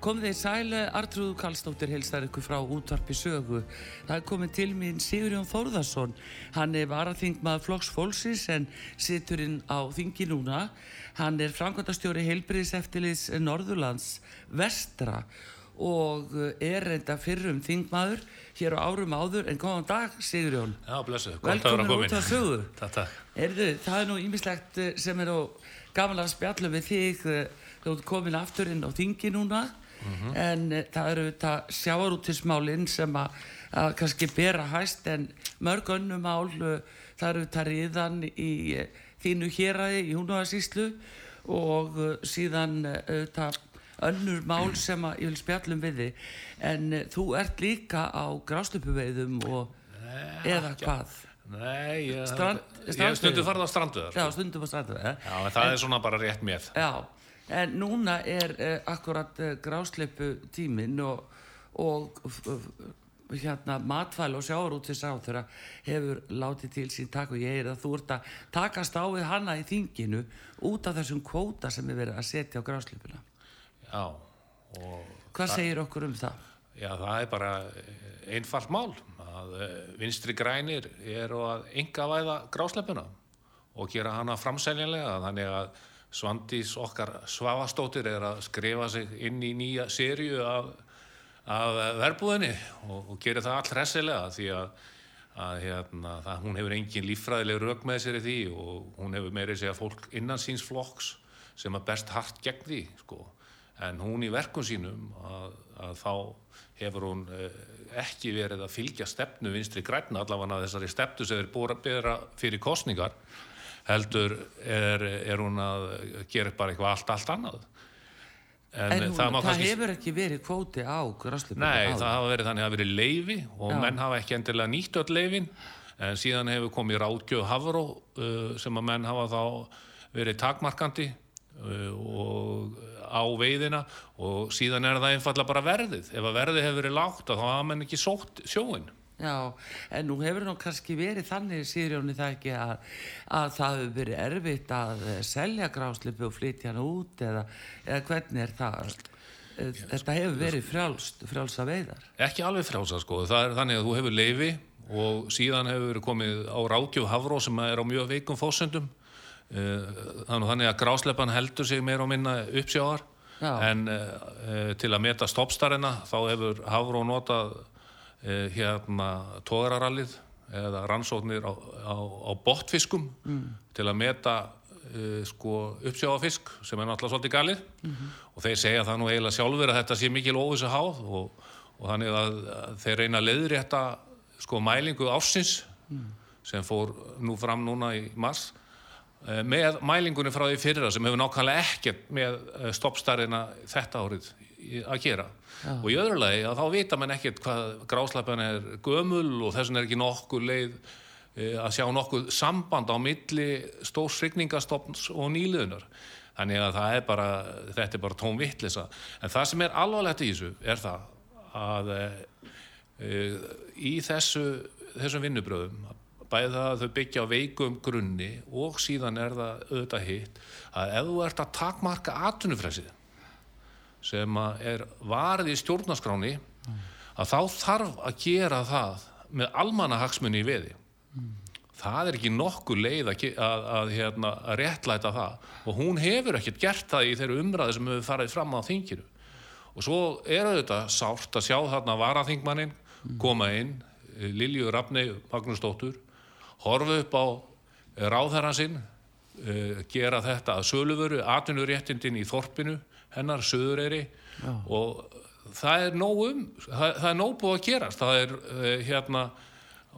Kom þið sæle, Artrúðu Kallstóttir heilstar ykkur frá útvarpi sögu. Það er komið til mín Sigurjón Þórðarsson. Hann er varaþingmað Flokks Fólksins en situr inn á þingi núna. Hann er framkvæmdastjóri heilbriðis eftirliðs Norðurlands vestra og er reynda fyrrum þingmaður hér á árum áður en góðan dag Sigurjón. Já, blessu, Velkomin komin. út af sögu. Takk, takk. Erðu, það er nú ímislegt eh, sem er á gaman að spjalla við þig eh, þú ert komin aftur inn á þingi núna en uh, það eru þetta sjáarútismálinn sem að, að kannski bera hæst en mörg önnum mál uh, það eru þetta riðan í uh, þínu héræði í húnuðarsýslu og síðan þetta önnur mál sem að ég vil spjallum við þig en þú ert líka á gráslupuveiðum og eða hvað Nei, ég, Strand- ég stundu farið á stranduðar. Já, stundum á strandu eh? Já, en það er svona bara rétt með. Já, en núna er uh, akkurat uh, grásleipu tíminn og, og uh, hérna matvæl og sjáarútis á þeirra hefur látið til sín takk og ég er að þú ert að takast á við hana í þinginu út af þessum kvóta sem er verið að setja á grásleipuna. Já, Hvað segir okkur um það? já, það er bara einfalt mál að eh, vinstri grænir eru að enga væða grásleppuna og gera hana framsæljanlega þannig að Svandís okkar svavastóttir er að skrifa sig inn í nýja sériu af, af verbúðinni og, og gera það all hressilega því að, að hérna, það, hún hefur engin líffræðileg rauk með sér í því og hún hefur meiri segja fólk innan síns flokks sem er best hart gegn því sko. en hún í verkum sínum að, að þá hefur hún eh, ekki verið að fylgja stefnu vinstri græna allavega þessari stefnu sem er búið að bera fyrir kostningar heldur er, er hún að gera bara eitthvað allt, allt annað en, En hún, það það, kannski hefur ekki verið kvóti á grásleipuna Nei, það hafa verið þannig að það hafa verið leifi og Já. menn hafa ekki endilega nýtt öll leifin en síðan hefur komið ráðgjöf Havró uh, sem að menn hafa þá verið takmarkandi uh, og á veiðina og síðan er það einfallega bara verðið. Ef að verðið hefur verið lágt þá hafa menn ekki sótt sjóin. Já, en nú hefur nú kannski verið þannig, Sýrjóni, það ekki að, að það hefur verið erfitt að eh, selja gráslipu og flytja hann út eða, eða hvernig er það? Eh, Þetta hefur verið frjálst, frjálsa veiðar. Ekki alveg frjálsa sko, það er þannig að þú hefur leifi og síðan hefur verið komið á ráðgjöf Havró sem er á mjög veikum fósendum þannig þannig að grásleppan heldur sig meira og minna uppsjáðar Já. en til að meta stoppstarina þá hefur Havró notað hérna tógararallið eða rannsóknir á, á, á botfiskum til að meta uh, sko uppsjáðafisk sem er náttúrulega svolítið galið. Og þeir segja það nú eiginlega sjálfur að þetta sé mikil óvissu háð og, og þannig að, þeir reyna að leiðrétta sko mælingu ársins sem fór nú fram núna í mars eh, með mælingunni frá því fyrra sem hefur nákvæmlega ekkert með eh, stoppstarina þetta árið að gera. Og í öðru lagi að þá vita mann ekkert hvað gráslappan er gömul og þess vegna er ekki nokkuð leið eh, að sjá nokkuð samband á milli stórs rigningastofns og nýliðunar. Þannig að það er bara þetta er bara tóm vittlisa en það sem er alvarlegt í þessu er það að e, í þessu þessum vinnubröðum bæði það að þau byggja á veikum grunni og síðan er það auðvitað hitt að ef þú ert að takmarka atvinnufrelsið sem er varið í stjórnaskráni að þá þarf að gera það með almannahagsmunni í veði. Það er ekki nokkuð leið að, að, að, hérna, að réttlæta það. Og hún hefur ekkert gert það í þeirra umræði sem hefur farið fram á þinginu. Og svo er auðvitað sárt að sjá þarna varaþingmannin koma inn Lilju Rafnei Magnúsdóttur horfa upp á ráðherran sinn uh, gera þetta að söluvöru atvinnuréttindin í þorpinu hennar söðureyri og það er nóg um það, það er nóg búið að gerast. Það er uh, hérna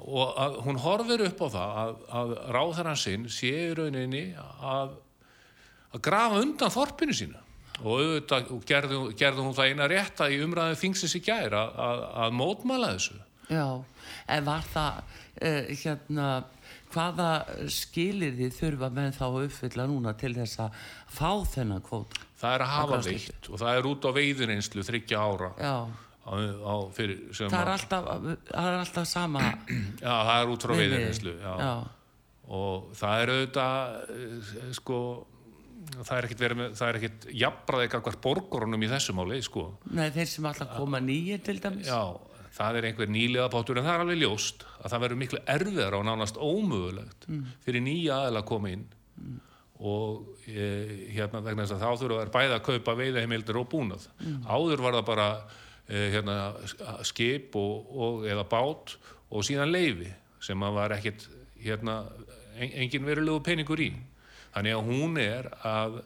og að, hún horfir upp á það að, að ráðherran sinn sé í rauninni að, að grafa undan þorpinu sínu. Og auðvitað gerði, gerði hún það eina rétta í umræðin þingsins í gær að, mótmæla þessu. Já, en var það uh, hérna hvaða skilir þið þurfa með þá að uppfylla núna til þess að fá þennan kvót? Það er að hafa veitt og það er út á veiðurinslu þryggja ára á, á, fyrir, það er alltaf, það er alltaf sama Já, það er út frá veiðurinslu og það er auðvitað eh, sko það er ekkit verið með, það er ekkit jafnbraðið kakvart borgorunum í þessu máli sko. Nei þeir sem alltaf koma nýjir til dæmis. Já, það er einhver nýlega pátur en það er alveg ljóst að það verður miklu erfiðar og nánast ómögulegt fyrir nýja aðeila að koma inn og e, hérna vegna þess að þá þurfa þær bæði að kaupa veiðheimildir og búnað. Áður var það bara e, hérna, skip og, og, eða bát og síðan leifi sem að var ekkit hérna, en, engin verulegu peningur í. Þannig að hún er að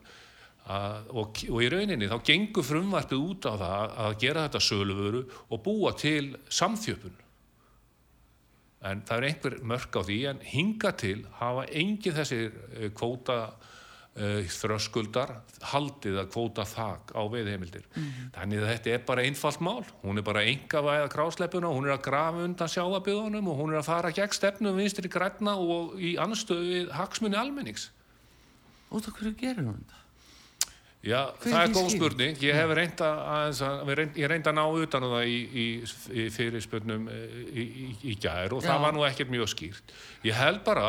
Að, og, og í rauninni þá gengur frumvarpið út á það að gera þetta söluvöru og búa til samþjöpun en það er einhver mörk á því en hinga til hafa engin þessir eh, kvóta uh, þröskuldar haldið að kvóta þak á veiðheimildir þannig að þetta er bara einfalt mál. Hún er bara enga væða krásleppuna hún er að grafa undan sjáabíðunum og hún er að fara gegn stefnum vinstri græna og í anstöðu við hagsmunni almennings. Út af hverju gerir hún þetta? Já, Hver það er er góð spurning. Ég hef reynd að, reynd, reynd að ná utan á það í, í, fyrirspurnum í, í, í gær og Já. það var nú ekkert mjög skýrt. Ég held bara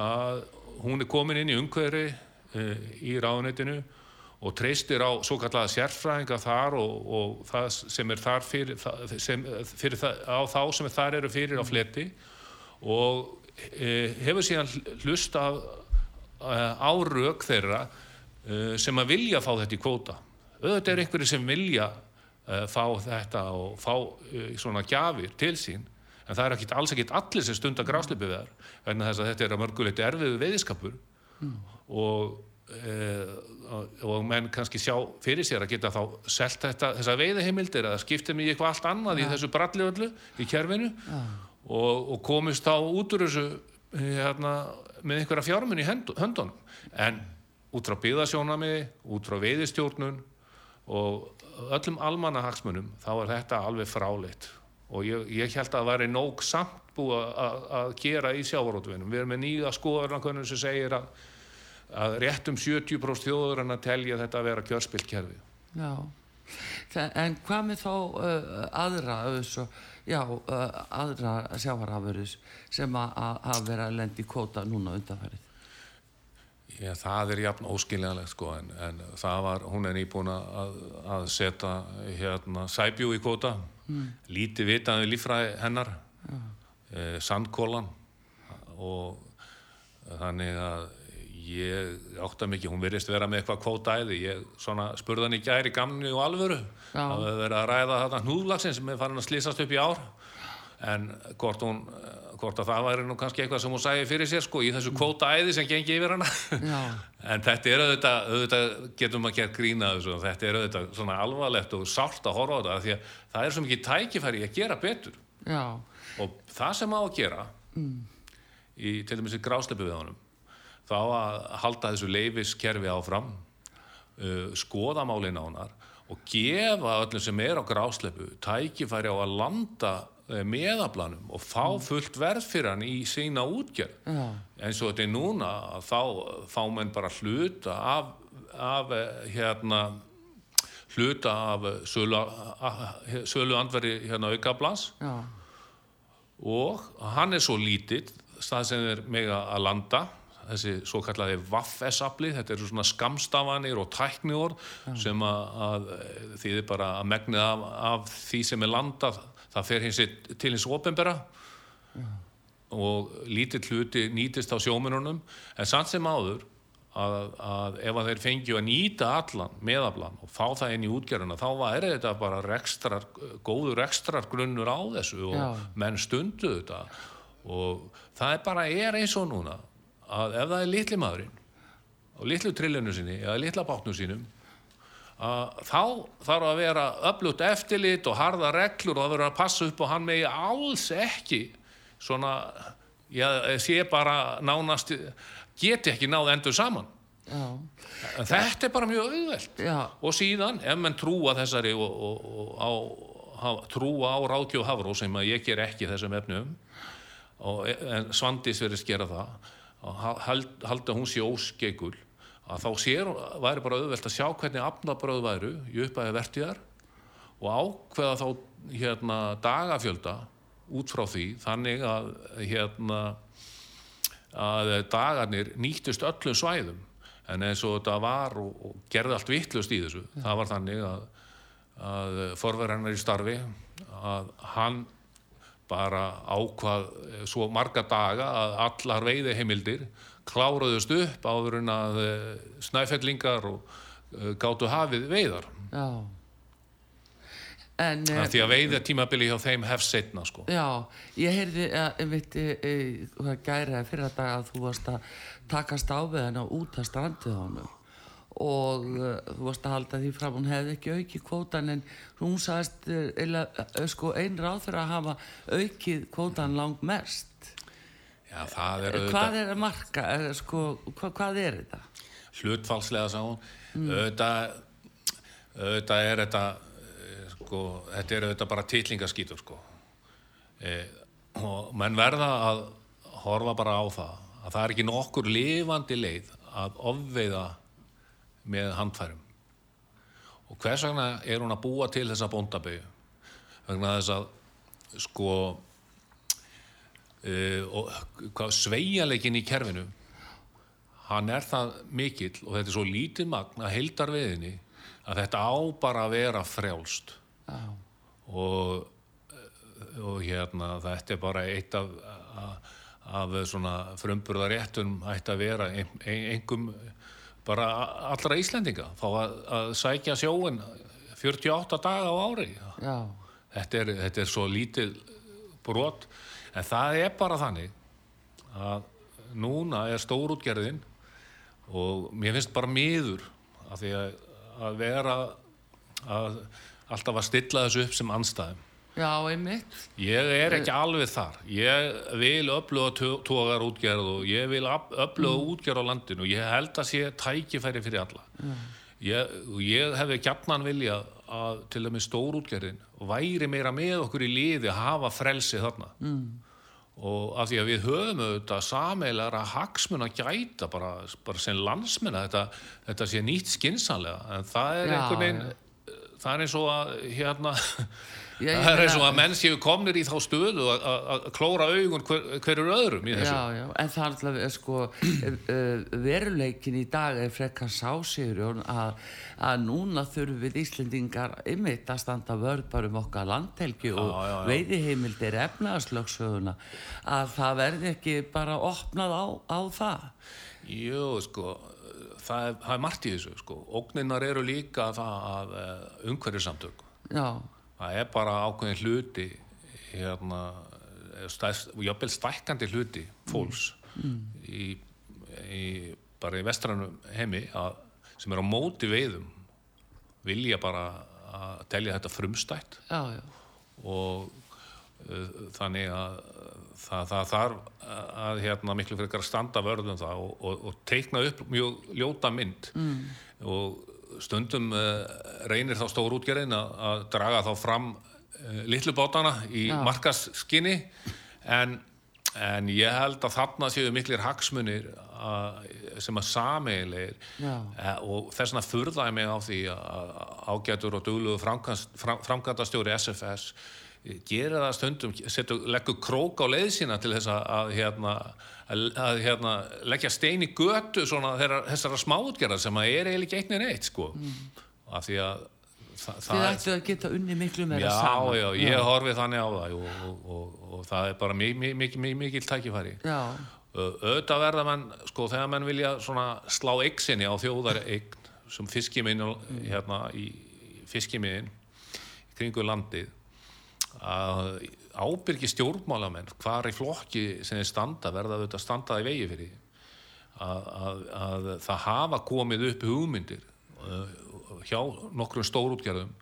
að hún er komin inn í umhverfi uh, í ráðuneytinu og treystir á svo kallaða sérfræðinga þar og, og það sem er þar fyrir, það- sem, fyrir það, á þá sem þar eru fyrir á fleti og uh, hefur síðan hlusta á rauk þeirra uh, sem að vilja fá þetta í kvóta. Auðvitað er einhverju sem vilja uh, fá þetta og fá uh, svona gjafir til sín en það er ekkit, alls ekkit allir sem stundar grásleipi við þar vegna þess að þetta er að mörgulegt erfiðu veiðiskapur. Og, uh, og- menn kannski sjá fyrir sér að geta þá selt þetta, þessa veiðiheimildir eða skipta mig í eitthvað allt annað í þessu bralli öllu í kerfinu og, og komist þá út úr þessu hérna, með einhverja fjármun í höndunum. En út frá byggðasjónamiði, út frá veiðistjórnun og öllum almannahagsmunum þá er þetta alveg fráleitt. Og ég, ég held að það væri nóg samt búið að, gera í sjávarótvinum við erum með nýja skoðarnakönnum sem segir að, að rétt um 70% þjóður en að telja þetta að vera kjörspilt kerfi. Já, en hvað með þá uh, aðra, uh, svo, já, uh, aðra sjávarafurðis sem að hafa verið að lendi í kvóta núna undanfærið? Já, það er jafn óskiljanlegt sko en, en það var, hún er nýbúin að, að setja hérna sæbjú í kvóta, lítið vitaði líffræði hennar, eh, sandkólan og þannig að ég átta mikið, hún virðist vera með eitthvað kvótaæði, ég svona spurði hann í gæri gamni og alvöru, hefur verið að ræða þetta hnúðlagsin sem er farin að slýsast upp í ár. En hvort, hún, hvort að það væri nú kannski eitthvað sem hún sæði fyrir sér sko í þessu kvótaæði sem gengi yfir hana. En þetta er auðvitað, auðvitað getum að gera grína þessu þetta er auðvitað svona alvarlegt og sárt að horfa á þetta því að það er svo mikið tækifæri að gera betur. Já, og það sem á að gera í til dæmis í grásleipu við honum þá að halda þessu leifiskerfi áfram uh, skoða málin á hannar og gefa öllum sem er á grásleipu tækifæri á að landa meðablanum og fá fullt verð fyrir hann í sína útgerð. Já, eins og þetta er núna þá fá menn bara hluta af, af eh, hérna hluta af eh, sölu, sölu andveri hérna aukablans já, og hann er svo lítill stað sem er mega að landa þessi svo kallaði vaffesafli þetta eru svona skamstafanir og tæknior sem að, að þýðir bara að megnið af, af því sem er landað það fer hins til hins ofinbera og lítill hluti nýtist á sjóminunum en samt sem áður að, að ef að þeir fengju að nýta allan meðablan og fá það inn í útgerðuna þá væri þetta bara rekstrar, góður rekstrar grunnur á þessu og Já. menn stundu þetta og það er bara er eins og núna að ef það er litli maðurinn og litlu trillinu sinni eða litla bátnu sínum þá þarf að vera öflugt eftirlit og harða reglur og það verður að passa upp og hann megi alls ekki svona já, sé bara nánast geti ekki náð endur saman. Já, En þetta er bara mjög auðvelt. já, Og síðan, ef menn trúa þessari og, og, og á, trúa á ráðgjöf Hafró sem að ég ger ekki þessum efnum og, en Svandís verðist gera það og hald, halda hún sé óskegul að þá sér, væri bara auðvelt að sjá hvernig afnabröð væru í uppæði vertiðar og ákveða þá hérna dagafjölda út frá því þannig að hérna að dagarnir nýttust öllum svæðum. En eins og þetta var og, og gerði allt vittlust í þessu það var þannig að, að forverðarnar í starfi að hann bara ákvað svo marga daga að allar veiði heimildir kláruðust upp áður en að eh, snæfellingar og eh, gátu hafið veiðar já. En, eh, af því að veiða tímabili hjá þeim hefst setna sko. já, ég heyrði að, e, e, hvað gæri fyrir að dag að þú varst að takast á við hennar út að strandið honum og þú varst að halda því fram hún hefði ekki aukið kvótan en hún sagðist sko, ráð fyrir að hafa aukið kvótan langt mest Já, er hvað auðvitað er að marka? Eh, sko, hvað, hvað er þetta? Hlutfalslega sá hún. Auðvitað, auðvitað er þetta eh, sko, þetta er auðvitað bara titlingaskítur sko. E, og menn verða að horfa bara á það að það er ekki nokkur lifandi leið að ofveiða með handfærum. Og hvers vegna er hún að búa til þessa bóndaböyu vegna þess að sko uh, og hvað sveigjaleikin í kerfinu hann er það mikill og þetta er svo lítið magn að heildar veðinni að þetta á bara að vera frjálst. Já, og, og hérna þetta er bara eitt af, af, af svona frumburðaréttum ætti að vera ein, ein, engum bara allra Íslendinga. Þá að, að sækja sjóin 48 daga á ári. Þetta er, þetta er svo lítið brot en það er bara þannig að núna er stórútgerðin og mér finnst bara miður að því að, að vera að alltaf að stilla þessu upp sem anstæðum já, einmitt. Ég er ekki alveg þar. Ég vil öfluga tógar útgerð og ég vil öf- öfluga útgerð á landinu. Og ég held að sé tækifæri fyrir alla. Ég, og ég hefði gjarnan vilja að til dæmis stórútgerðin væri meira með okkur í liði að hafa frelsi þarna. Mm. og af því að við höfum auðvitað sameilara hagsmun að gæta bara, bara sem landsmenn að þetta, þetta sé nýtt skinsanlega en það er Já, einhvern veginn það er eins og að hérna Já, það er eins og að menn séu komnir í þá stöðu að- klóra augun hver, hverjur öðrum í þessu. Já, já, en það er alltaf sko, uh, veruleikin í dag er frekar sásigur að, að núna þurfum við Íslendingar ymmit að standa vörð bara um okkar landhelgi og já, já. veiðiheimildir efnaðarslöksöguna að það verði ekki bara opnað á, á það. Jú, sko það er, það er margt í þessu sko. Ógninnar eru líka það að uh, umhverjusamtök Já, það er bara ákveðin hluti hérna jafnvel stækkandi hluti fólks í, í bara í vestranum heimi að, sem er á móti veiðum vilja bara að telja þetta frumstætt. Já, já, og uh, þannig að það, það þarf að hérna miklu að standa vörðum það og, og, og teikna upp mjög ljóta mynd. Mm. og stundum uh, reynir þá stórútgerðin að, að draga þá fram uh, litlu bátana í Já. markasskinni en, en ég held að þarna séu miklir hagsmunir að, sem að sameiginlegir Já. Eh, og þess vegna furðaði mig á því að ágætur og dugluðu framkvæmdastjóri SFS gera það stundum, setur, leggur krók á leið sína til þess að, að, hérna, að, hérna, leggja stein í götu svona þeirra, þessara smáutgerðar sem að er eiginlega ekki eitt neitt sko. af því að þa þið ættu að geta unni miklu meira já, saman. já, ég horfi þannig á það og, og, og, og það er bara mikil mi, mi, mi, mikil tækifæri. Já, auðvitað verða menn, sko, þegar menn vilja slá eggsinni á þjóðar eign sem fiskiminn hérna í fiskiminn kringu landið að ábyrgi stjórnmálamenn hvar í flokki sem þeir standa verða auðvitað að standa í vegi fyrir að, að, að það hafa komið upp hugmyndir uh, hjá nokkrum stórútgerðum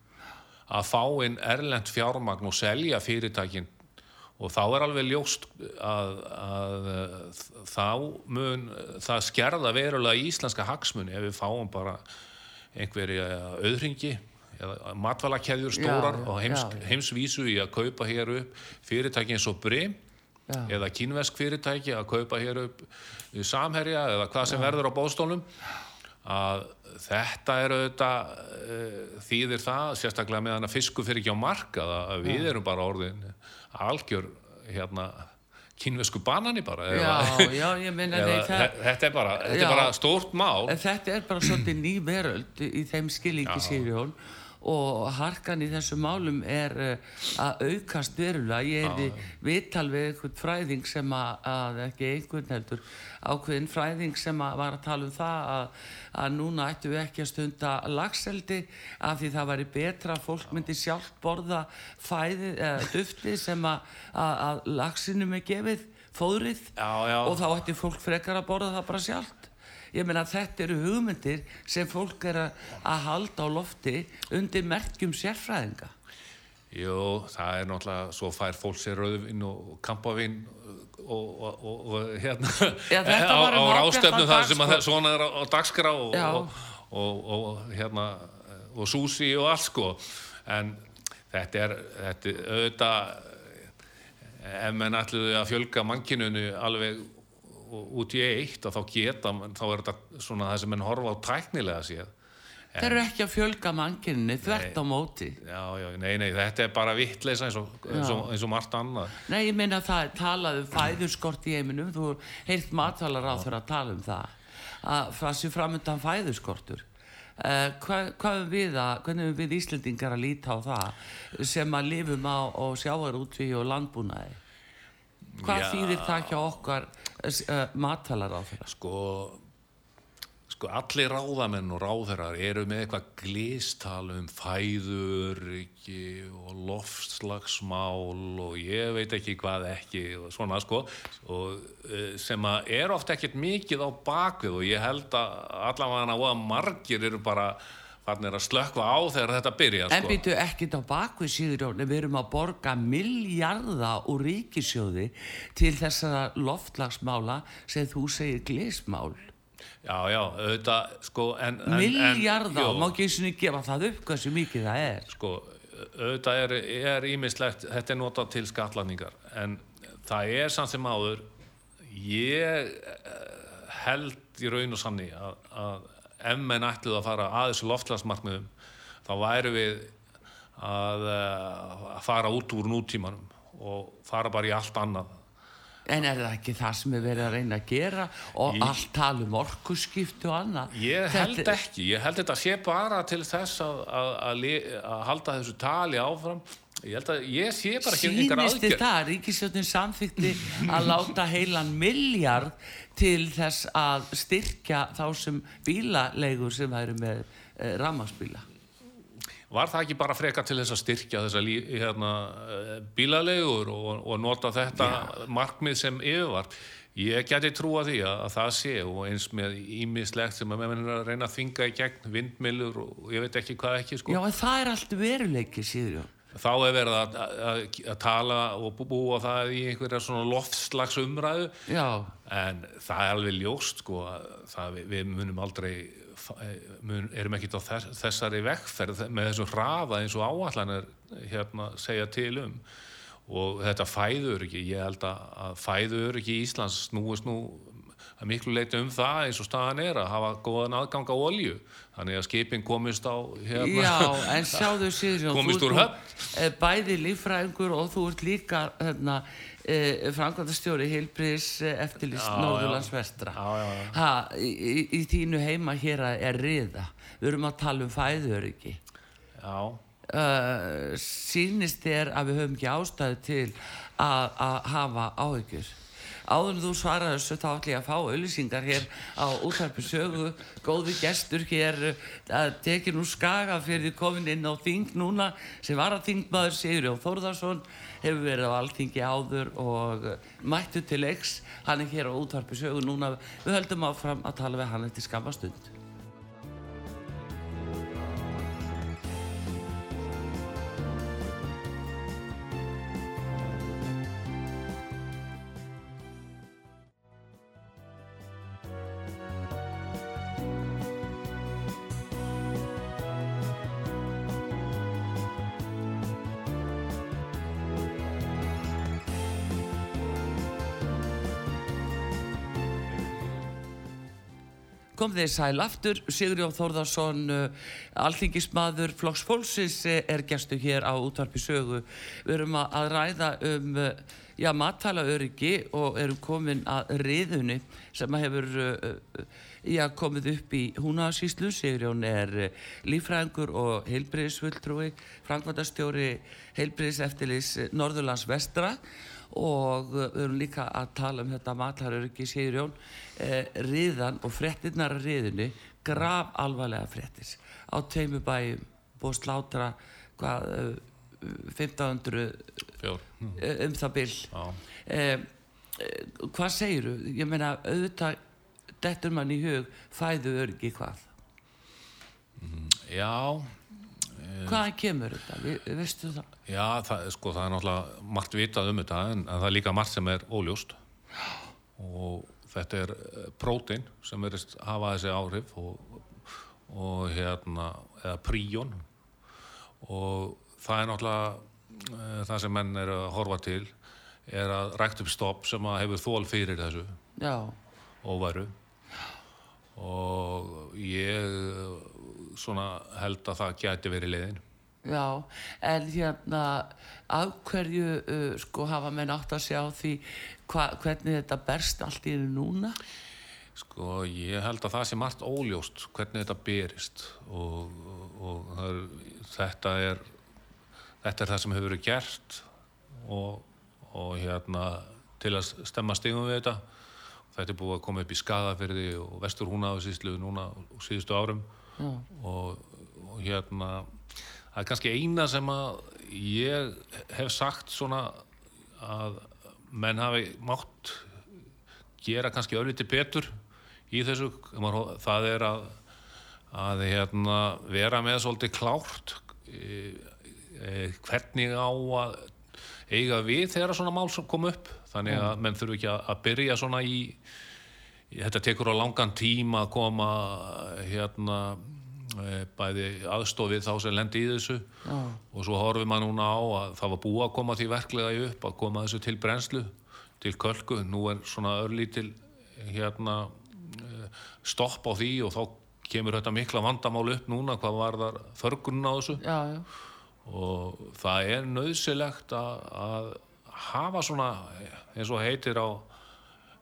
að fá inn erlend fjármagn og selja fyrirtækin. Og þá er alveg ljóst að, að eh, þá mun það skerða verulega íslenska hagsmunni ef við fáum bara einhverja auðringi eða matvælakeðjur stórar Já, og heims, já, heimsvísu í að kaupa hér upp fyrirtæki eins og Brim eða kínvesk fyrirtæki að kaupa hér upp í samherja eða hvað sem verður á bóðstólum að þetta er auðvitað uh, þýðir það, sérstaklega meðan að fisku fyrir ekki á markað að við erum bara orðin algjör hérna kínvesku banani bara Já, eða, já, eða, nei, það, þe- þetta er bara, þetta Já. er bara stórt mál. Þetta er bara svolítið ný veröld í þeim skilíki Já. Og harkan í þessum málum er uh, að aukast verulega. Ég hefði viðtal við einhvern fræðing sem að, að ekki einhvern heldur, ákveðin fræðing sem að var að tala um það að, að núna ættu við ekki að stunda lagseldi af því það væri betra að fólk myndi sjálf borða fæði eða dufti sem að, að, að lagsinum er gefið fóðrið Já, já. og þá ætti fólk frekar að borða það bara sjálft. Ég meina þetta eru hugmyndir sem fólk er að, halda á lofti undir merkjum sérfræðinga. Jú, það er náttúrulega, svo fær fólk sér rauðvinn og kampavinn og, og, og, og hérna Já, á, um á rástefnu dag, það sem að svona er á, dagskrá og, hérna og súsi og allt sko. En þetta er þetta auðvitað ef menn ætluðu að fjölga mannkinunu alveg út í eitt og þá geta, þá er þetta svona það sem menn horfa á tæknilega séð Þeir eru ekki að fjölga mannkynni þvert á móti. Já, já, nei, nei, þetta er bara vittleisa eins og, eins og, eins og margt annað. Nei, ég meina það er talað um fæðurskort í heiminum. Þú heilt matalar á þeirra að tala um það. Að það sé framöndan fæðurskortur. Uh, hvað, hvað er við að, hvernig er við Íslendingar að líta á það sem að lifum á, á sjávarútví og landbúnaði? Hvað Já. þýðir það hjá okkar uh, matalar á þeirra? Sko, sko allir ráðamenn og ráðherrar eru með eitthvað glístal um fæðuriki og loftslagsmál og ég veit ekki hvað ekki og svona sko og, eh, sem að er oft ekkert mikið á bakvið og ég held að allavega að margir eru bara farnir að slökva á þegar þetta byrja En sko. býtu ekkit á bakvið Sigurjón, við erum að borga miljarda úr ríkisjóði til þessara loftlagsmála sem þú segir glísmál. Já, já, auðvitað sko en, en, Miljarda, má ekki eins og niður gefa það upp hversu mikið það er. sko, auðvitað er, er ímislegt, þetta er notað til skatlaningar, en það er samt sem áður, ég eh, held í raun og sanni að, að ef menn ætluð að fara að þessu loftlagsmarkmiðum, þá væru við að, eh, að fara út úr nútímanum og fara bara í allt annað. En er það ekki það sem er verið að reyna að gera og Í- allt tala um orkuskipti og annað? Ég held Þetta- ekki, ég held þetta sé bara til þess að, að, að halda þessu tali áfram. Ég held að ég sé bara ekki einhver Sýnist þið aðgerð. það, Ríkisjóttin samþykti að láta heilan miljard til þess að styrkja þá sem bílaleigur sem væri með e, rammarsbíla. Var það ekki bara freka til þess að styrkja þessa lí, hérna, eh, bílalegur og, og nota þetta markmið sem yfirvar? Ég geti trúa því að, að það sé og eins með ímislegt sem að er að reyna að þvinga í gegn vindmilur og ég veit ekki hvað ekki sko. Já, en það er allt veruleiki, Sigurjón. Þá er verið að, að, að tala og bú- búa það í einhverja svona loftslags umræðu Já, en það er alveg ljóst sko að það, við, munum aldrei fa- mun, erum ekkert á þess, þessari vekkferð með þessum hraða eins og áallanir hérna segja til um. Og þetta fæðuröryggi ég held að, að fæðuröryggi í Íslands snúist nú að miklu leiti um það eins og staðan er að hafa góðan aðgang á olju þannig að skipin komist á hérna, já, en sjáðu Sigurjón, Komist úr höfn. eh, bæði líffræðingur og þú ert líka hérna, e, framkvæmdastjóri heilbriðis eftirlist Já, já. Norðurlands vestra. Ha, í, í, þínu heima hér er riða. Við erum að tala um fæðuröryggi. já, uh, sýnist þér að við höfum ekki ástæðu til að hafa áhyggjur áður þú svarar þessu þá ætlum ég að fá auðlýsingar hér á útvarpi sögu. Góði gestur hér að tekið nú skaga fyrir komin inn á þing núna sem var að þingmaður Sigurjón Þórðarsson hefur verið á alþingi áður og uh, mættu til leiks. Hann er hér á útvarpi sögu núna. Við höldum áfram að tala við hann eftir skamastund kom þeir sæl aftur, Sigurjón Þórðarsson, uh, alþingismadur Flokks Fólksins eh, er gestu hér á útvarpi sögu. Við erum að, ræða um uh, já, matfæla öryggi og erum komin að riðunni sem hefur já, komið upp í húnaðarsýslu. Sigurjón er lífræðingur og heilbriðisvöldrúi, frangvandastjóri heilbriðis eftirlis Norðurlands vestra og við erum líka að tala um þetta matlaröryggi Sigurjón. Eh, riðan og frettinnar að riðinu graf alvarlega frettis á teimu bæjum búið slátra hvað, eh, 1500 Fjór. eh, um það byll eh, eh, hvað segiru? ég meina auðvitað dettur mann í hug fæðu öryggi hvað Já, hvaðan kemur þetta, Vi, veistu það? já það, sko, það er náttúrulega margt vitað um þetta en, en það er líka margt sem er óljóst. Og þetta er eh, prótein sem verist hafa þessi áhrif og, og hérna, eða príjón og það er náttúrulega e, það sem menn er að horfa til er að rækt upp stopp sem að hefur þól fyrir þessu. Já, óværu. Og ég svona held að það gæti verið leiðin Já, en hérna af hverju uh, sko hafa menn átt að sjá því hva, hvernig þetta berst allt í einu núna? sko ég held að það sé margt óljóst hvernig þetta berist og, og það er, þetta er þetta er það sem hefur verið gert og, og hérna til að stemma stigum við þetta þetta er búið að koma upp í skadafyrði og vestur húnaðursýslu núna á síðustu árum. Og, og hérna það er kannski eina sem að ég hef sagt svona að menn hafi mátt gera kannski ölliti betur í þessu. Það er að, að hérna, vera með svolítið klárt e, e, hvernig á að eiga við þegar svona mál kom upp. Þannig að menn þurfu ekki að, að byrja svona í þetta tekur á langan tíma að koma hérna e, bæði aðstofið þá sem lendi í þessu. Já. og svo horfum maður núna á að það var búið að koma því verklega upp að koma þessu til brennslu til kölku, nú er svona örlítil hérna eh, stopp á því og þá kemur þetta mikla vandamál upp núna hvað var þar þörgunna á þessu. Já, já, og það er nöðsilegt að, að hafa svona eins og heitir á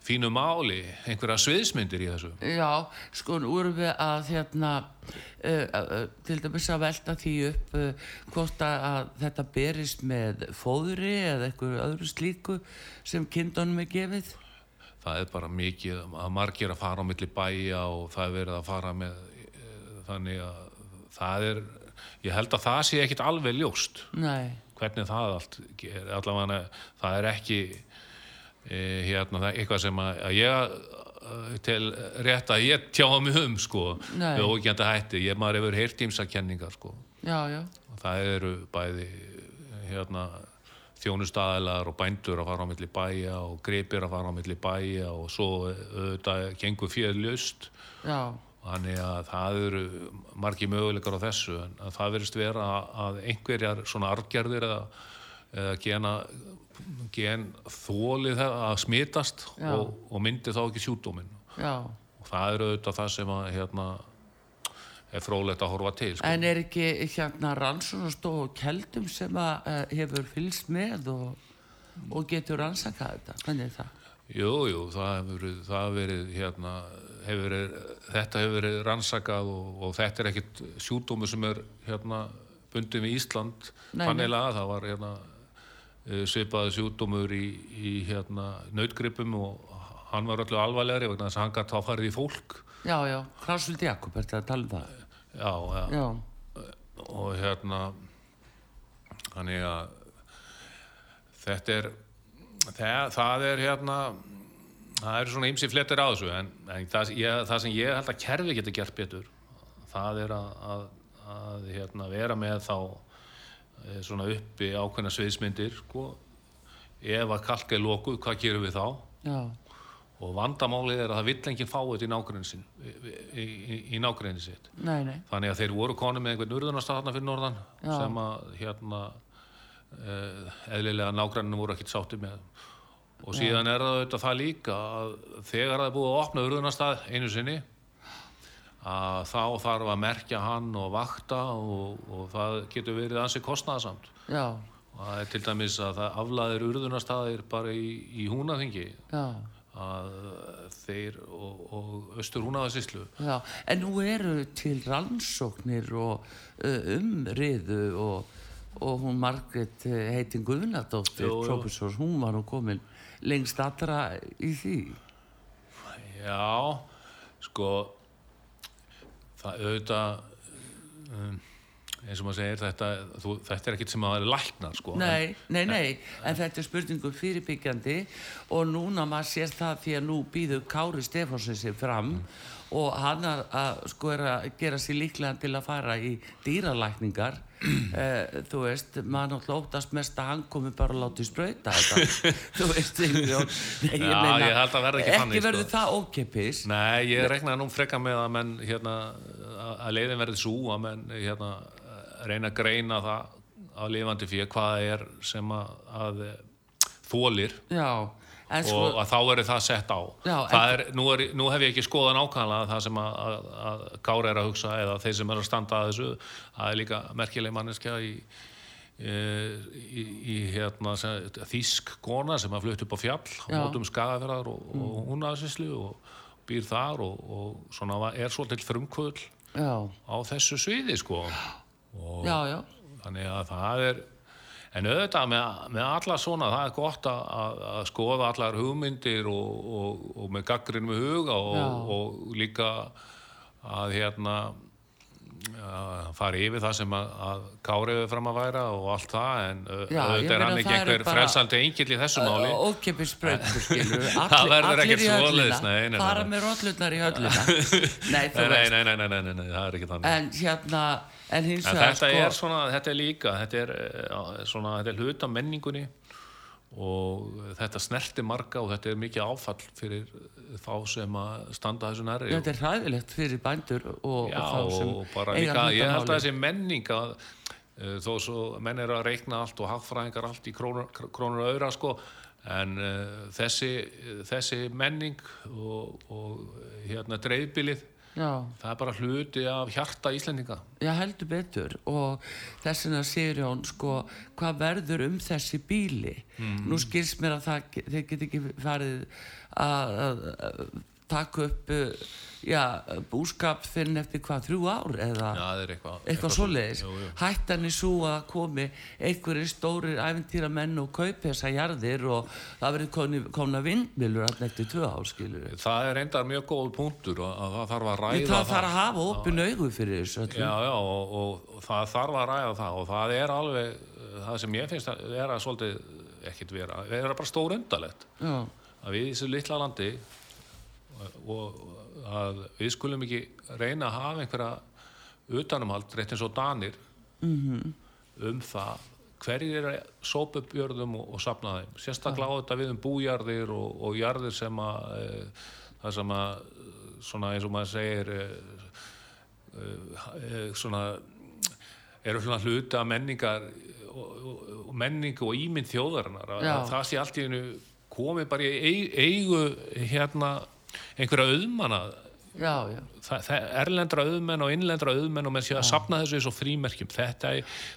fínu máli einhverja sviðsmyndir í þessu? Já, sko nú erum við að hérna uh, uh, til dæmis að velta því upp uh, hvort að, þetta berist með fóðri eða eitthvað öðru slíku sem kindunum er gefið. það er bara mikið að margir að fara á milli bæja og það er verið að fara með eh, þannig að það er ég held að það sé ekkit alveg ljóst. Nei, hvernig það allt allavega það er ekki hérna það er eitthvað sem að, að ég eh, til rétt að ég tjáða mig um sko, við ógjönda hætti. Ég maður hefur heyrt ímsakenningar sko. Já, já, og það eru bæði hérna þjónustæðilar og bændur að fara á milli bæja og gripir að fara á milli bæja og svo auðvitað gengur fyrir ljöst já, Þannig að það eru margi möguleikar á þessu en að það verist vera að einhverjar svona argerðir eða, eða gena, gen þólið að smitast og, og myndi þá ekki sjúkdóminn. já. Og það eru auðvitað það sem að hérna er frólægt að horfa til. Sko. En er ekki hérna rannsónastof og keldum sem að uh, hefur fylgst með og, og getur rannsakað þetta? Hvernig er það? Jú, jú, það hefur verið, það verið hérna, hefur verið, þetta hefur verið rannsakað og, og þetta er ekkit sjúkdómi sem er hérna bundið við Ísland þannig að það var hérna svipaði sjúkdómur í, í hérna nautgripum og hann var öllu alvarlegri vegna þess að hann gæti þá farið í fólk. Já, já, Krasvild Jakob, er þetta að tala um það? já, ja, Já, og hérna þannig að þetta er það, það er hérna það eru svona ymsi flettir á þessu en, en það, ég, það sem ég held að kerfi getur gert betur það er að, að, að hérna, vera með þá eh, svona uppi ákveðna sviðsmyndir sko. ef að kalka er lokuð, hvað gerum við þá? Já, og vandamálið er að það vill enginn fá þetta í nágrinni sin í, í, í nágrinni sitt. Nei, nei, Þannig að þeir voru konu með einhvern urðunarstaðna fyrir norðan Já. sem að hérna uh, eðlilega nágranninu voru ekkert sátti með. Og síðan er það auðvitað það líka að þegar það er búið að opna urðunarstað einu sinni að þá þarf að merkja hann og vakta og, og það getur verið ansi kostnaðasamt já, og það er til dæmis að það aflaðir urðunarstaðir bara í, í húnaþingi já, að þeir og, og austur húnaðasíslu já. En nú eru til rannsóknir og umriðu og, og hún Margrét uh, heitin Guðnadóttir, Jú, jú. professor, hún var nú komin lengst allra í því. Já, sko það auðvitað um, eins og maður segir þetta, þú, þetta er ekkit sem að vera læknar sko. Nei, nei, nei, en þetta er spurningum fyrirbyggjandi og núna maður sér það því að nú býður Kári Stefánsen sér fram og hann er að, sko, er að gera sér líklega til að fara í dýralækningar. Eh, þú veist, maður náttúrulega óttast mest að hann komi bara að láta í sprauta þetta, þú veist. Nei, Já, ég held að verði ekki þannig, ekki verður sko. það ókeppis Nei, ég regnaði nú freka með að menn hérna, að að leiðin verði svo að menn hérna, reyna að greina það á lifandi fyrir hvað er sem að, að þólir sko og að þá er það sett á. Já, það er, nú, er, nú hef ég ekki skoðað nákvæmlega það sem að, að, að Kári er að hugsa eða þeir sem er að standa að þessu. Það er líka merkileg manneskja í, í, í, í hérna, sem, þýsk kona sem að flutt upp á fjall á mótum skagaferðar og, og hún aðsinslu og býr þar og, og er svolítið frumkvöld á þessu sviði sko já, já, þannig að það er en auðvitað með, með alla svona það er gott að, að, að skoða allar hugmyndir og, og, og með gaggrinn með huga og, og líka að hérna að fara yfir það sem að, að Kári hefur fram að væra og allt það en auðvitað er hann ekki einhver frelsandi engill í þessu máli. Ókeppis sprautur skilur Það verður ekkert nei, fara með rollurnar í höllina. Nei, þú nei, nei, veist. nei, nei, nei, nei, nei, nei, það er ekki þannig. En hérna, en En þetta sko, er svona, þetta er líka, þetta er eh, svona, þetta er hluta menningunni og þetta snerti marga og þetta er mikið áfall fyrir þá sem að standa þessu nærri. þetta er hræðilegt fyrir bændur og, Já, og þá sem eiga líka, ég held að þessi menning að uh, þó svo menn er að reikna allt og hagfræðingar allt í krónur, krónur og öðra sko, en uh, þessi, þessi menning og, og hérna dreifbilið, já, það er bara hluti af hjarta Íslendinga. já, heldur betur og þess vegna segir Jón sko, hvað verður um þessi bíli Mhm. nú skilst mér að það, þeir get ekki farið að, að, að taka upp uh, já, búskap fyrir eftir hvað, þrjú ár eða það er eitthvað. eitthvað svoleiðis. hættan er svo að komi einhverjir stórir æfintýra menn og kaupi þessa jarðir og það verður komna vindmilur alltaf eftir tvö ár skilur Það er reyndar mjög góð punktur og að það þarf að ræða við það þarf að hafa opin augu fyrir þessu Já, já, og, og, og það þarf að ræða það og það er alveg, það sem ég finnst að vera svolítið, ekkit vera, það er bara stór undalegt já, að við í þessu litla landi og, að við skulum ekki reyna að hafa einhverja utanumhald, rétt eins og danir Mhm. um það hverjir er að sópa upp jörðum og, og sapna þeim. Sérstaklega á þetta við um bújarðir og, og jarðir sem að e, það sem að svona eins og maður segir e, e, svona eru svona hluti af menningar og, og, og menningu og ímynd þjóðarinnar það sé allt í hennu komið bara í ei- eigu hérna einhverja auðmanna já, já, erlendra auðmenn og innlendra auðmenn og menn sé að sapna þessu eins og frímerkjum þetta,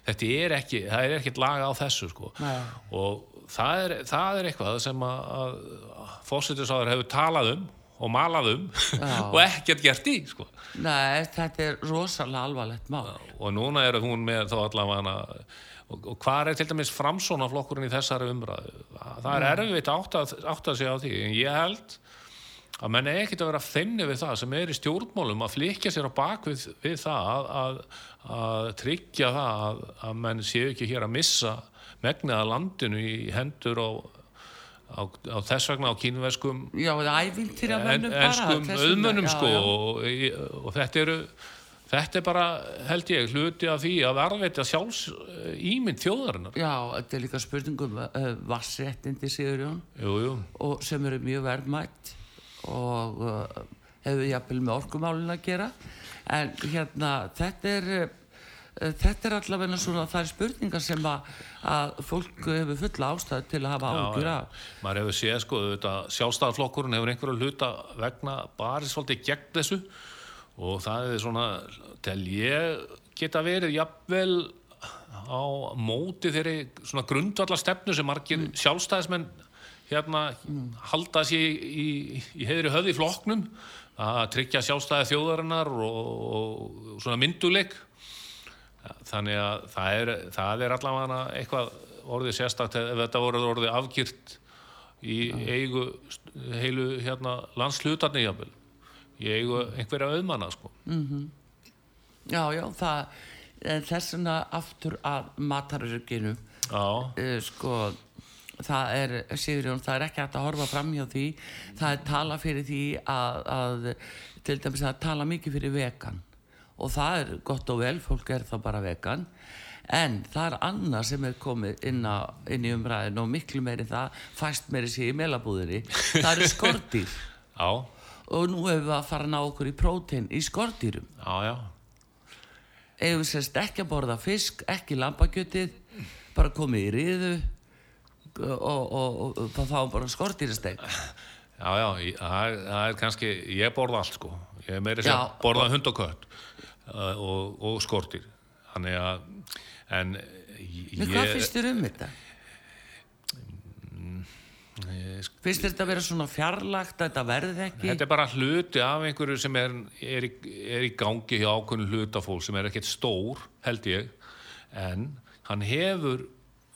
þetta er ekki það er ekkert laga á þessu sko. Nei. og það er, það er eitthvað sem að, að fósitisáður hefur talað um og malað um Já. og ekkert gert í sko. nei, þetta er rosalega alvarlegt mál og núna er hún með þá allavega og, og hvað er til dæmis framsónaflokkurinn í þessari umræðu það er erfitt að átta, átta sig á því en ég held að menn er ekkert að vera feimni við það sem er í stjórnmálum að flikja sér á bak við, það að, að, að tryggja það að, að menn séu ekki hér að missa megnið að landinu í hendur á, á, á þess vegna á kínveskum já, eða æfintýra en, mönnum bara enskum þess vegna, auðmönnum já, sko já. og, og þetta eru þetta er bara, held ég, hluti af því að varveita sjálfs ímynd þjóðarinnar. Já, þetta er líka spurningum uh, vassréttindi Sigurjón og sem eru mjög verðmætt og uh, hefur jafnvel með orkumálin að gera. En hérna þetta er uh, þetta er allavega svona það er spurningar sem að, að fólk hefur fulla ástæð til að hafa ágjur af. Maður hefur séð sko sjálfstæðarflokkurinn hefur einhverju hluta vegna bara svolítið gegn þessu. Og það er svona til ég geta verið jafnvel á móti þeirri svona grundvallar stefnu sem margir sjálfstæðismenn hérna halda sér í, í, í heiðri höfði í flokknum að tryggja sjálfstæði þjóðarinnar og, og svona mynduleik. Þannig að það er, það er allavega eitthvað orðið sérstakt ef þetta voru orðið afgjert í eigu st- heilu hérna landshlutarni jafnvel. Í eigu einhverja auðmanna sko. Já, já, það en þess vegna aftur að matarörygginu já, uh, sko það er, Sigurjón, það er ekki hægt að horfa fram hjá því, það er tala fyrir því að, að til dæmis að tala mikið fyrir vegan. Og það er gott og vel, fólk er það bara vegan. En það er annað sem er komið inn, á, inn í umræðin og miklu meiri það, fæst meiri sér í melabúðinni. Það eru skordýr. Já, og nú hefur við að fara að ná okkur í prótein í já eigum við sérst ekki að borða fisk ekki lambakjötið bara komið í riðu og, og, og, þá fáum bara skortýrasteg Já, já, ég- það er, það er kannski, ég borða allt sko, ég er meiri sem Já, borða hund og kött uh, og, og skortir, þannig að, en ég, hvað finnst þér um þetta? ég, Finnst þér þetta að vera svona fjarlagt að þetta verði ekki? þetta er bara hluti af einhverju sem er, er, í, er í gangi hjá ákveðinu hlutafólk sem er ekkert stór, held ég, en hann hefur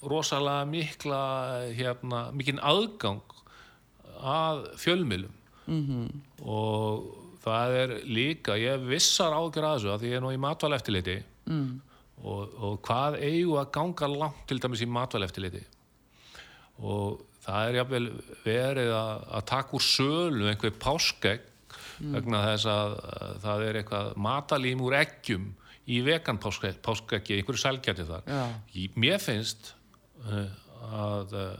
rosalega mikla, hérna, mikinn aðgang að fjölmilum -hmm. og það er líka, ég vissar ágjör að þessu að ég er nú í matvaleftiliti mm. og, og hvað eigu að ganga langt til dæmis í matvaleftiliti og það er jafnvel verið að, að taka úr sölu einhver páskegg vegna þess að, að það er eitthvað matalím úr eggjum í vegan páskegg, páskeggi, einhverju sælgæti þar Já. Mér finnst að uh,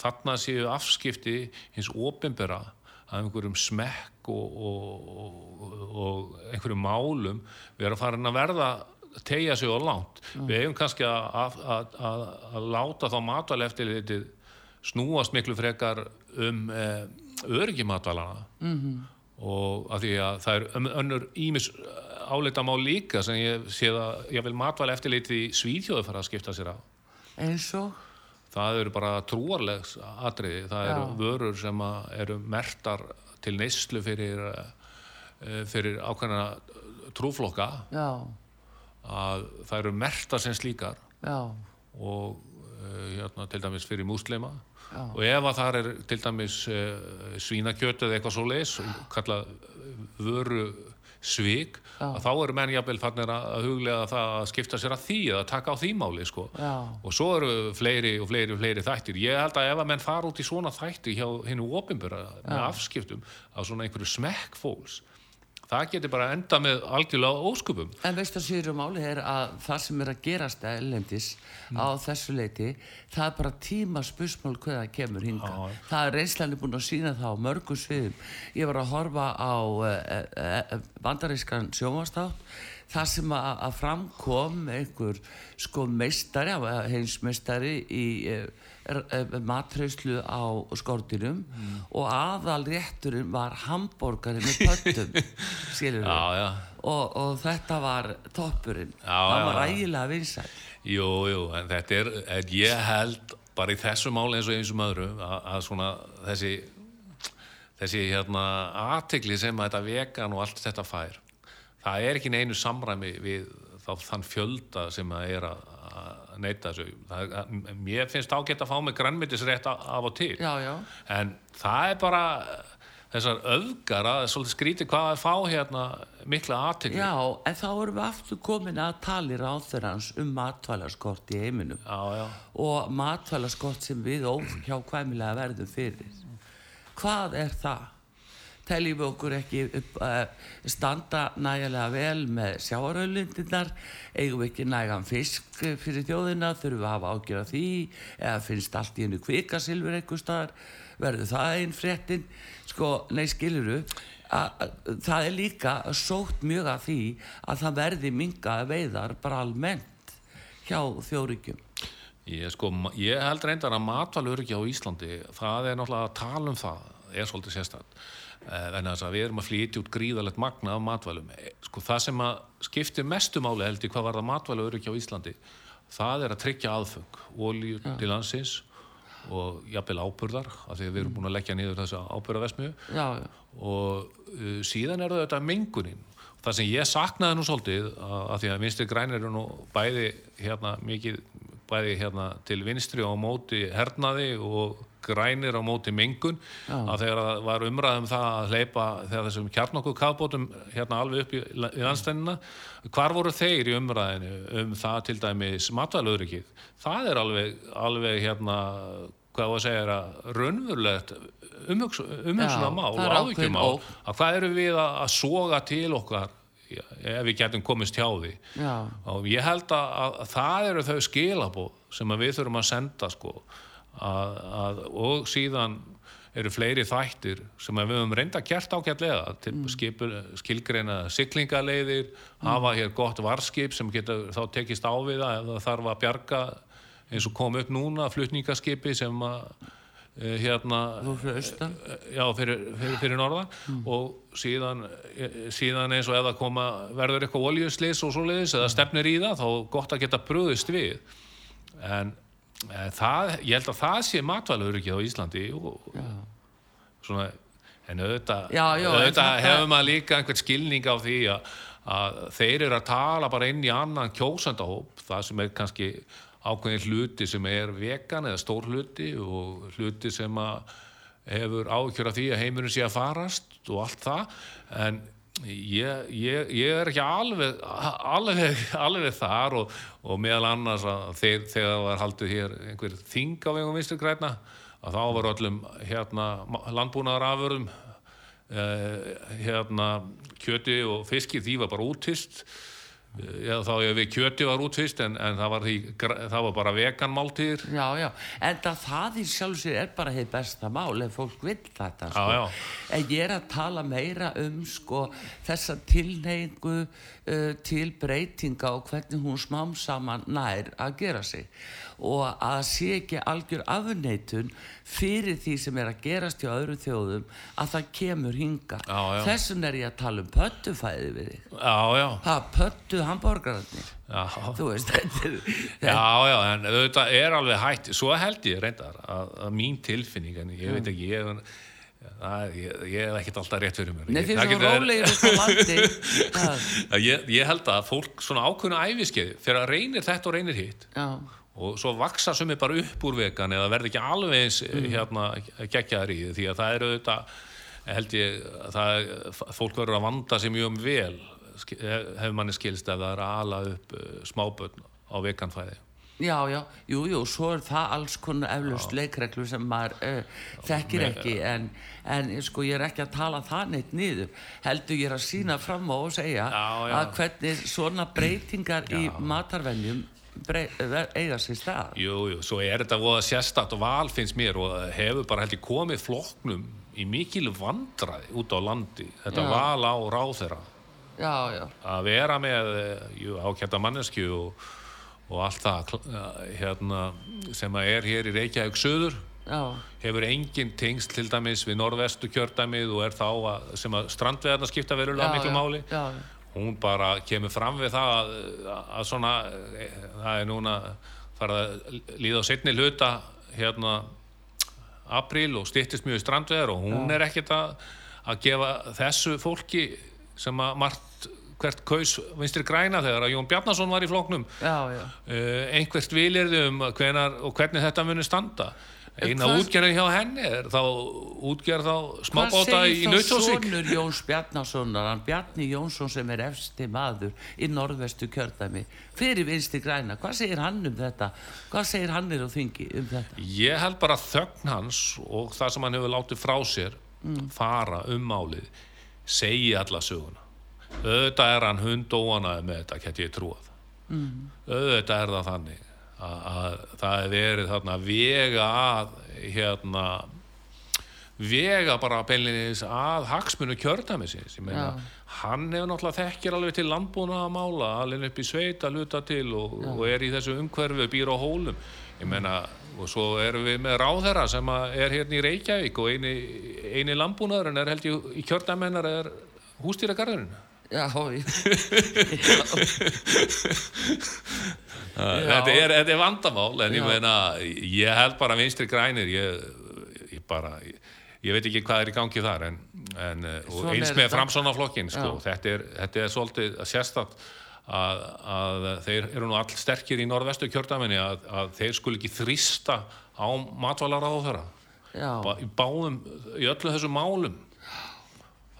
þarna séu afskipti hins opinbera að einhverjum smekk og, og, og, og einhverjum málum vera farin að verða tegja sig á langt. Við eigum kannski að, að, að, að, láta þá matvæleftilitið snúast miklu frekar um eh, öryggi matvalana -hmm. og að því að það er önnur ímis áleita mál líka sem ég sé að ég vil matvaleftilitið í Svíþjóðu fara að skipta sér á Eins og? Það eru bara trúarlegs atriði, það eru vörur sem eru mertar til neyslu fyrir, eh, fyrir ákveðna trúflokka. Já, að það eru mertar sem slíkar. Já, og uh, hérna, til dæmis fyrir múslima. Já. og ef að það er til dæmis uh, svínakjöt eða eitthvað svo leis kallað vöru svik Já. að þá eru menn jafnvel fannir að huglega það að skipta sér að því eða taka á því máli sko. og svo eru fleiri og fleiri og fleiri þættir ég held að ef að menn fara út í svona þætti hjá hennu ofinböra með afskiptum á svona einhverju smekk fólks það getur bara enda með algjörlega óskupum En veistu að síður máli er að það sem er að gerast ellendis á þessu leiti, það er bara tíma spursmál hvað það kemur hinga. Já. Það er reynslan búin að sína það á mörgum sviðum. Ég var að horfa á uh, uh, bandarískan sjónvastátt þar sem að, framkom einhver sko meistari, heimsmeistari í matreyslu á skortinum og aðal rétturinn var hambúrgari með pöttum já, já, og, og þetta var toppurinn. Já, það var rægilega vinsæl jú, jú en þetta er, en ég held bara í þessu máli eins og eins og öðru að, að svona þessi þessi hérna aðtegli sem að þetta vegan og allt þetta fær það er ekki neinu samræmi við þá, þann fjölda sem að er að neyta þessu. Það, að, mér finnst ágætt að fá mig grannmyndisrétt af og til. Já, já, en það er bara þessar öfgar að svolítið skríti hvað að fá hérna mikla aðtegli já, en þá erum við aftur komin að tali ráþurans um matvælaskort í heiminum. Já, já. og matvælaskort sem við óhjákvæmilega verðum fyrir. Hvað er það? Teljum við okkur ekki upp, uh, standa nægilega vel með sjáarauðlindinnar eigum við ekki nægan fisk fyrir þjóðina þurfum við að hafa ágjör af því eða finnst allt í hennu kvikasilfur einhver staðar verður það einn fréttin? Sko, nei skiluru það er líka sótt mjög að því að það verði minga veiðar bara almennt hjá þjóríkjum Ég, sko, ég held reyndar að matvælurki á Íslandi, það er náttúrulega að tala um það er svolítið sérstætt en þess að við erum að flytja út gríðalegt magna af matvælum. Eh, sko það sem að skiptir mestu máli held ég hvað var það matvælu öryggi á Íslandi það er að tryggja aðfeng olíu til landsins og jafnvel áburðar af því að við erum búin að leggja niður þessa áburðarvesmiðu já, já, og uh, síðan er það þetta mengunin. Það sem ég saknaði nú svolítið að því að vinstri grænir eru nú bæði hérna mikið bæði hérna til vinstri á móti hernaði og grænir á móti mengun. Að þegar það var umræðum það að hleypa þegar þessum kjarnokku kafbótum hérna alveg upp í, í landstænina hvar voru þeir í umræðinu um það til dæmis matvælauðrikið það er alveg, alveg hérna hvað var að segja er að raunverulegt Já, það er og mál ógn. að hvað eru við að, að soga til okkar ef við getum komist hjá því? Já, og ég held að, að, að það eru þau skilabóð sem við þurfum að senda sko að, að, og síðan eru fleiri þættir sem við höfum reynda ágætlega til skipul, skilgreina siglingaleiðir hafa hér gott varskip sem getur þá tekist á við það ef það þarf að bjarga eins og kom upp núna flutningaskipi sem að eh, hérna fyrir austan. já, fyrir, fyrir, fyrir norðan. Og síðan, eh, síðan eins og það koma, verður eitthvað oljuslis og svoleiðis eða stefnir í það, þá gott að geta brúðist við. En það, ég held að það sé matvælaurikið á Íslandi og svona en auðvitað, hefur maður líka einhvern skilning á því að, að þeir eru að tala bara inn í annan kjósandahóp, það sem er kannski ákveðin hluti sem er vegan eða stór hluti og hluti sem að hefur ákjör af því að heimurinn sé að farast og allt það. En ég, ég, ég er ekki alveg alveg, alveg þar og, og meðal annars að þeir, þegar það var haldið hér einhver þing á vegum vinstri græna að þá var öllum hérna landbúnaðarafurðum eh, hérna kjöti og fiski því var bara útist eða þá ef við kjöti var útvist en, en það, var því, það var bara vegan máltíðir Já, já, en það, það í sjálf sér er bara heið besta mál ef fólk vil þetta sko. Já, já. En ég er að tala meira um sko, þessa tilneyingu uh, til breytinga og hvernig hún smám saman nær að gera sig. Og að sé ekki algjör afneitun fyrir því sem er að gerast hjá öðru þjóðum að það kemur hinga Já, já. þessum er ég að tala um pöttufæði við þig. Það pöttu hambúrgararnir. Þú veist, þetta Já, já, en auðvitað er alveg hætt. Svo held ég reyndar að, að mín tilfinning en ég veit ekki ég, að, ég, ég hef ekkert alltaf rétt fyrir mér. Nei, því það sem getur- rólegir á landi. Það, að ég, ég held að fólk svona ákveðna æfiskeiði fyrir að reynir þetta og reynir hitt Já, og svo vaksa sumi bara upp úr vegan eða verði ekki alveg eins mm. hérna geggjaðar í því. Að það eru auðvitað held ég að það er, fólk verður að vanda sig mjög um vel hefur manni skilst ef það er að ala upp uh, smábörn á veganfæði já, já, jú, jú, svo er það alls konar eflust leikreglu sem maður uh, þekkir ekki en, en sko ég er ekki að tala það neitt niður. Heldur ég er að sína fram á og segja Já, já. að hvernig svona breytingar í ver, eiga sér stað. Jú, jú, svo er þetta voða sérstakt og val finnst mér og hefur bara held ég komið flokknum í mikil vandræði út á landi. Þetta val á já, að vera með eh, jú, ákjönda mannesku og, og allt það hérna, sem að er hér í Reykjavík söður já, hefur engin tengst til dæmis við norðvestu kjördæmið og er þá að, sem að strandveðarna skipta verulega já, miklu já, máli. já, hún bara kemur fram við það að, að svona eh, það er núna farið að líða á setni hluta hérna apríl og styttist mjög strandveðar og hún er ekkert að, að gefa þessu fólki sem að margt hvert kaus vinstri græna þegar að Jón Bjarnason var í flóknum já, já. uh, einhvert vilirði um hvenar, og hvernig þetta muni standa eina hvað- útgerðin hjá henni er þá útgerð þá Hvað smábáta í segir þá sonur Jóns Bjarnasonar, hann Bjarni Jónsson sem er efsti maður í norðvestu kjördæmi fyrir vinsti græna, hvað segir hann um þetta? Hvað segir hann er á þingi um þetta? Ég held bara þögn hans og það sem hann hefur látið frá sér fara um málið segi alla söguna auðvitað er hann hundóanaði með þetta geti ég trúað. Mm. auðvitað er það þannig að, að það er verið þarna vega að hérna vega bara beinlinis að hagsmunu meina, hann hefur náttúrulega þekkir alveg til landbúna að mála alveg upp í sveit að luta til og, og er í þessu umhverfi býr á hólum. Ég meina, og svo erum við með ráðherra sem er hérna í Reykjavík og eini, eini landbúnaðurinn er held ég í kjördæmennar er hústýragarðurinn Já, ég, þetta er, þetta er vandamál en ég Já. meina, ég held bara vinstri grænir ég, ég bara ég, ég veit ekki hvað er í gangi þar en, en eh, og eins með framsónaflokkin sko, Já. þetta, er, þetta er svolítið sérstakt að, að þeir eru nú all sterkir í norðvestu kjördæminni að, að þeir skul ekki þrýsta á matvalara á þeirra já, í báðum, í öllu þessum málum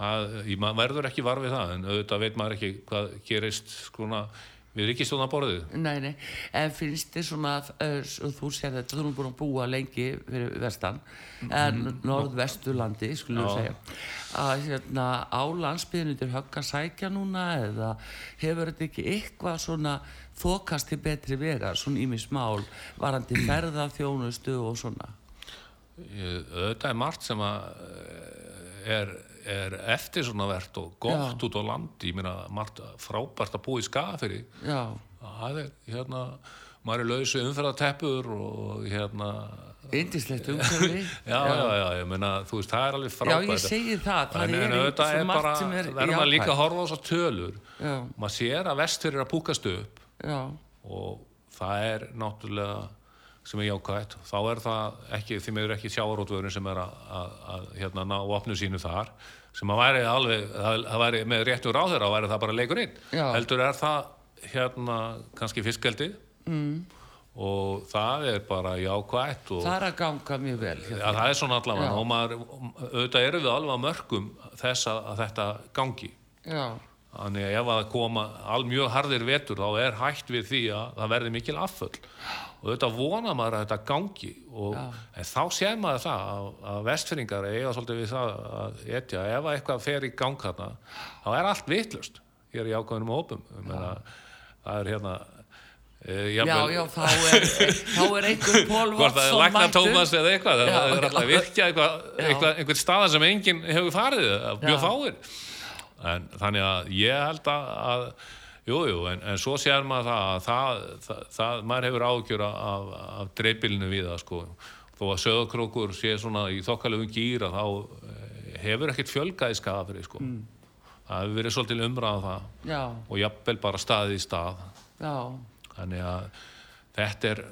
ég, maður verður ekki var við það en auðvitað veit maður ekki hvað gerist skona við ríkistjóðnaborðið nei, nei, en finnst þið svona, uh, þú sér þetta, þú erum búin að búa lengi fyrir vestan, en norðvesturlandi, skulum við segja, að hérna á landsbyðinu til högg að sækja núna eða hefur þetta ekki eitthvað svona þokast til betri vegar, svona ímis mál, varandi ferða, þjónustu og svona? Auðvitað er margt sem að eh, er, er eftir svona verðt og gott Já. út á landi. Ég meina margt frábært að búa í skafiri Já, það er hérna maður er lausu umferðateppur og hérna indislegt umhverfi. já, já, já, ég meina þú veist það er alveg Já, frábært. ég segi það, það en, er auðvitað svo er margt bara sem er verður maður líka að horfa á þessar tölur. Já, maður sér að vestfyrir að púkast upp. Já, og það er náttúrulega sem er jákvægt, þá er það ekki, því meður ekki sjávarótvöðurinn sem er að, að, að hérna, ná opnu sínu þar sem að væri alveg, það, það væri með réttur á þeirra, væri það bara leikur inn. Já. heldur er það hérna kannski fiskeldi mm. og það er bara jákvægt og það er að ganga mjög vel. ja, það er svona allavega. Og maður, auðvitað erum við alveg að mörgum þess að, að þetta gangi. Já, Þannig að ef að koma al mjög harðir vetur þá er hægt við því að það verði mikil afföll og þetta vona maður að þetta gangi og, en þá sér maður það að, að vestfyrringar eiga svolítið við það að etja, ef að eitthvað fer í gang þarna þá er allt vitlust hér í ákveðnum hópum. Meina, það er hérna e, já, já, þá er, þá er einhver Pól hvort það er Watson Lækna mættur. Eitthvað það Já, er alltaf virkja eitthvað, eitthvað, einhver staða sem enginn hefur farið mjög Já. fáir. En þannig að ég held að, að jú, en, en svo sér maður það að það, það, það maður hefur ágjör af, af dreifbílinu við það sko. Þó að söðakrókur sé svona í þokkalöfum gýra þá eh, hefur ekkert fjölgað í skafri sko. Það hefur verið svolítið umræðan það. Já, og jafnvel bara staðið í stað. Já, þannig að þetta er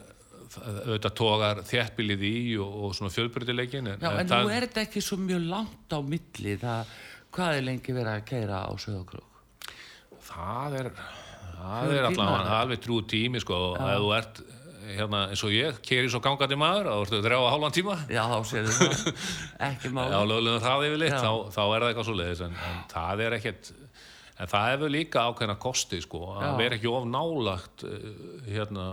auðvitað tógar þéttbílið í og, og svona fjölbyrdileikin já, en nú er þetta ekki svo mjög langt á milli, það, hvað er lengi verið að keira á Söðokrók? Það er það er alltaf alveg trú tími sko og ef þú ert hérna eins og ég keri svo gangandi maður þá ertu þrjá að hálfan tíma. Já, þá séu það, ekki mál. á lögulegum hraði yfir lit Já. þá, þá er það eitthvað svo leiðis en, en það er ekkert en það hefur líka ákveðna kosti sko að vera ekki of nálagt eh, hérna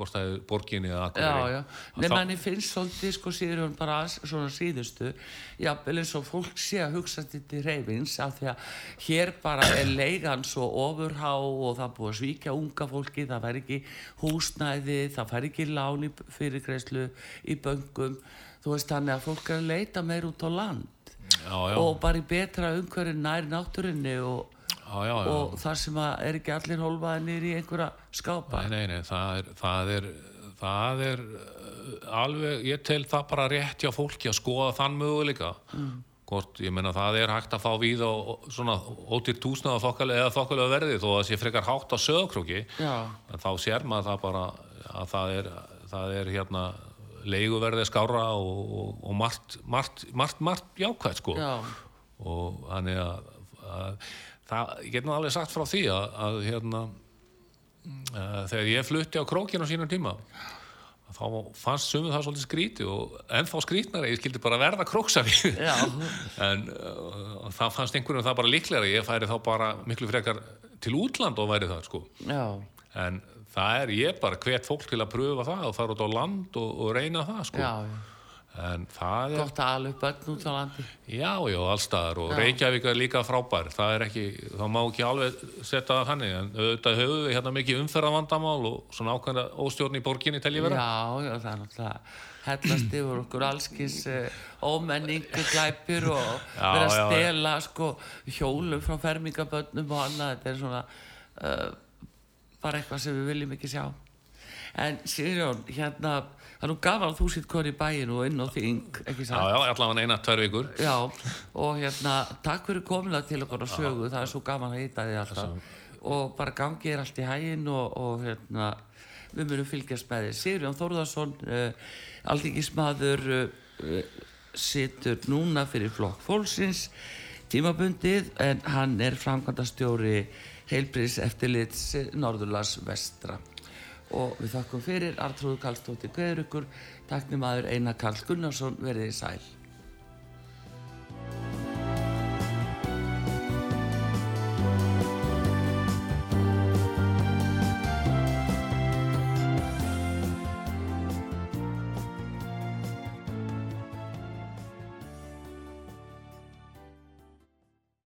hvort það er borginni eða Akureyri. já, Að henni finnst svolítið sko síður hún bara svona síðustu jafnvel eins og fólk sé að hugsa þetta til reyfins af því að hér bara er leigan svo ofurhá og það búið að svíkja unga fólki það fær ekki húsnæði það fær ekki lán í fyrirgreislu í böngum. Þú veist þannig að fólk er að leita meir út á land já, já, og bara í betra umhverju nær náttúrinni og, já, já, já. og þar sem að er ekki allir hólfaði nýri í einhverja skápa Nei, nei, nei, það er, það er, það er uh, alveg, ég tel það bara rétt hjá fólki að skoða þann möguleika. Mm. Hvort, ég meina, það er hægt að fá víð á svona ótir túsnaða þokkalega eða þokkalega verði þó að það sé frekar hátt á sögkróki. Já, En þá sér maður það bara að það er, það er hérna leiguverði skára og, og, og margt, margt, margt, margt jákvæmt, sko og þannig að, að það, ég get nú alveg sagt frá því að, að hérna uh, þegar ég flutti á krókinu á sínum tíma þá fannst sumið það svolítið skríti og ennþá skrítnari, ég skildi bara verða króksari en uh, það fannst einhvernum það bara líklega ég færi þá bara miklu frekar til útland og væri það sko. Já, en það er ég bara hvet fólk til að pröfa það og fara út á land og, og reyna það sko. Já, já. En það er gott að upp börn út á landi. Já, já, allstaðar og Já. Reykjavík er líka frábær, það er ekki, þá má ekki alveg setja það þannig, en auðvitað höfum við hérna mikið umferðavandamál og svona ákveðna óstjórn í borginni tel ég vera. já, já, það er náttúrulega hellast yfir okkur allskins uh, ómenningu glæpir og Já, vera að stela sko hjólum frá fermingabönnum og annað. Þetta er svona uh, bara eitthvað sem við viljum ekki sjá. En Sigurjón, hérna, gaman að þú sitt koni í bæin og inn á þing, ekki Já, sant? já, allavega eina, tvær vikur. Já, og hérna, takk fyrir komina til okkur á sögu, það er svo gaman að hýta þig alltaf. Og bara gangi er allt í hæginn og, og hérna, við munum fylgjast með þig. Sigurjón Þórðarsson, uh, aldingismadur, uh, situr núna fyrir flokk fólksins, tímabundið, en hann er framkvæmdastjóri heilbriðs eftirlits Norðurlands vestra. Og við þakkum fyrir Artrúðu Karlsdóttir Guðrukur, taknum aður Einar Karl Gunnarsson, verðið í sæl.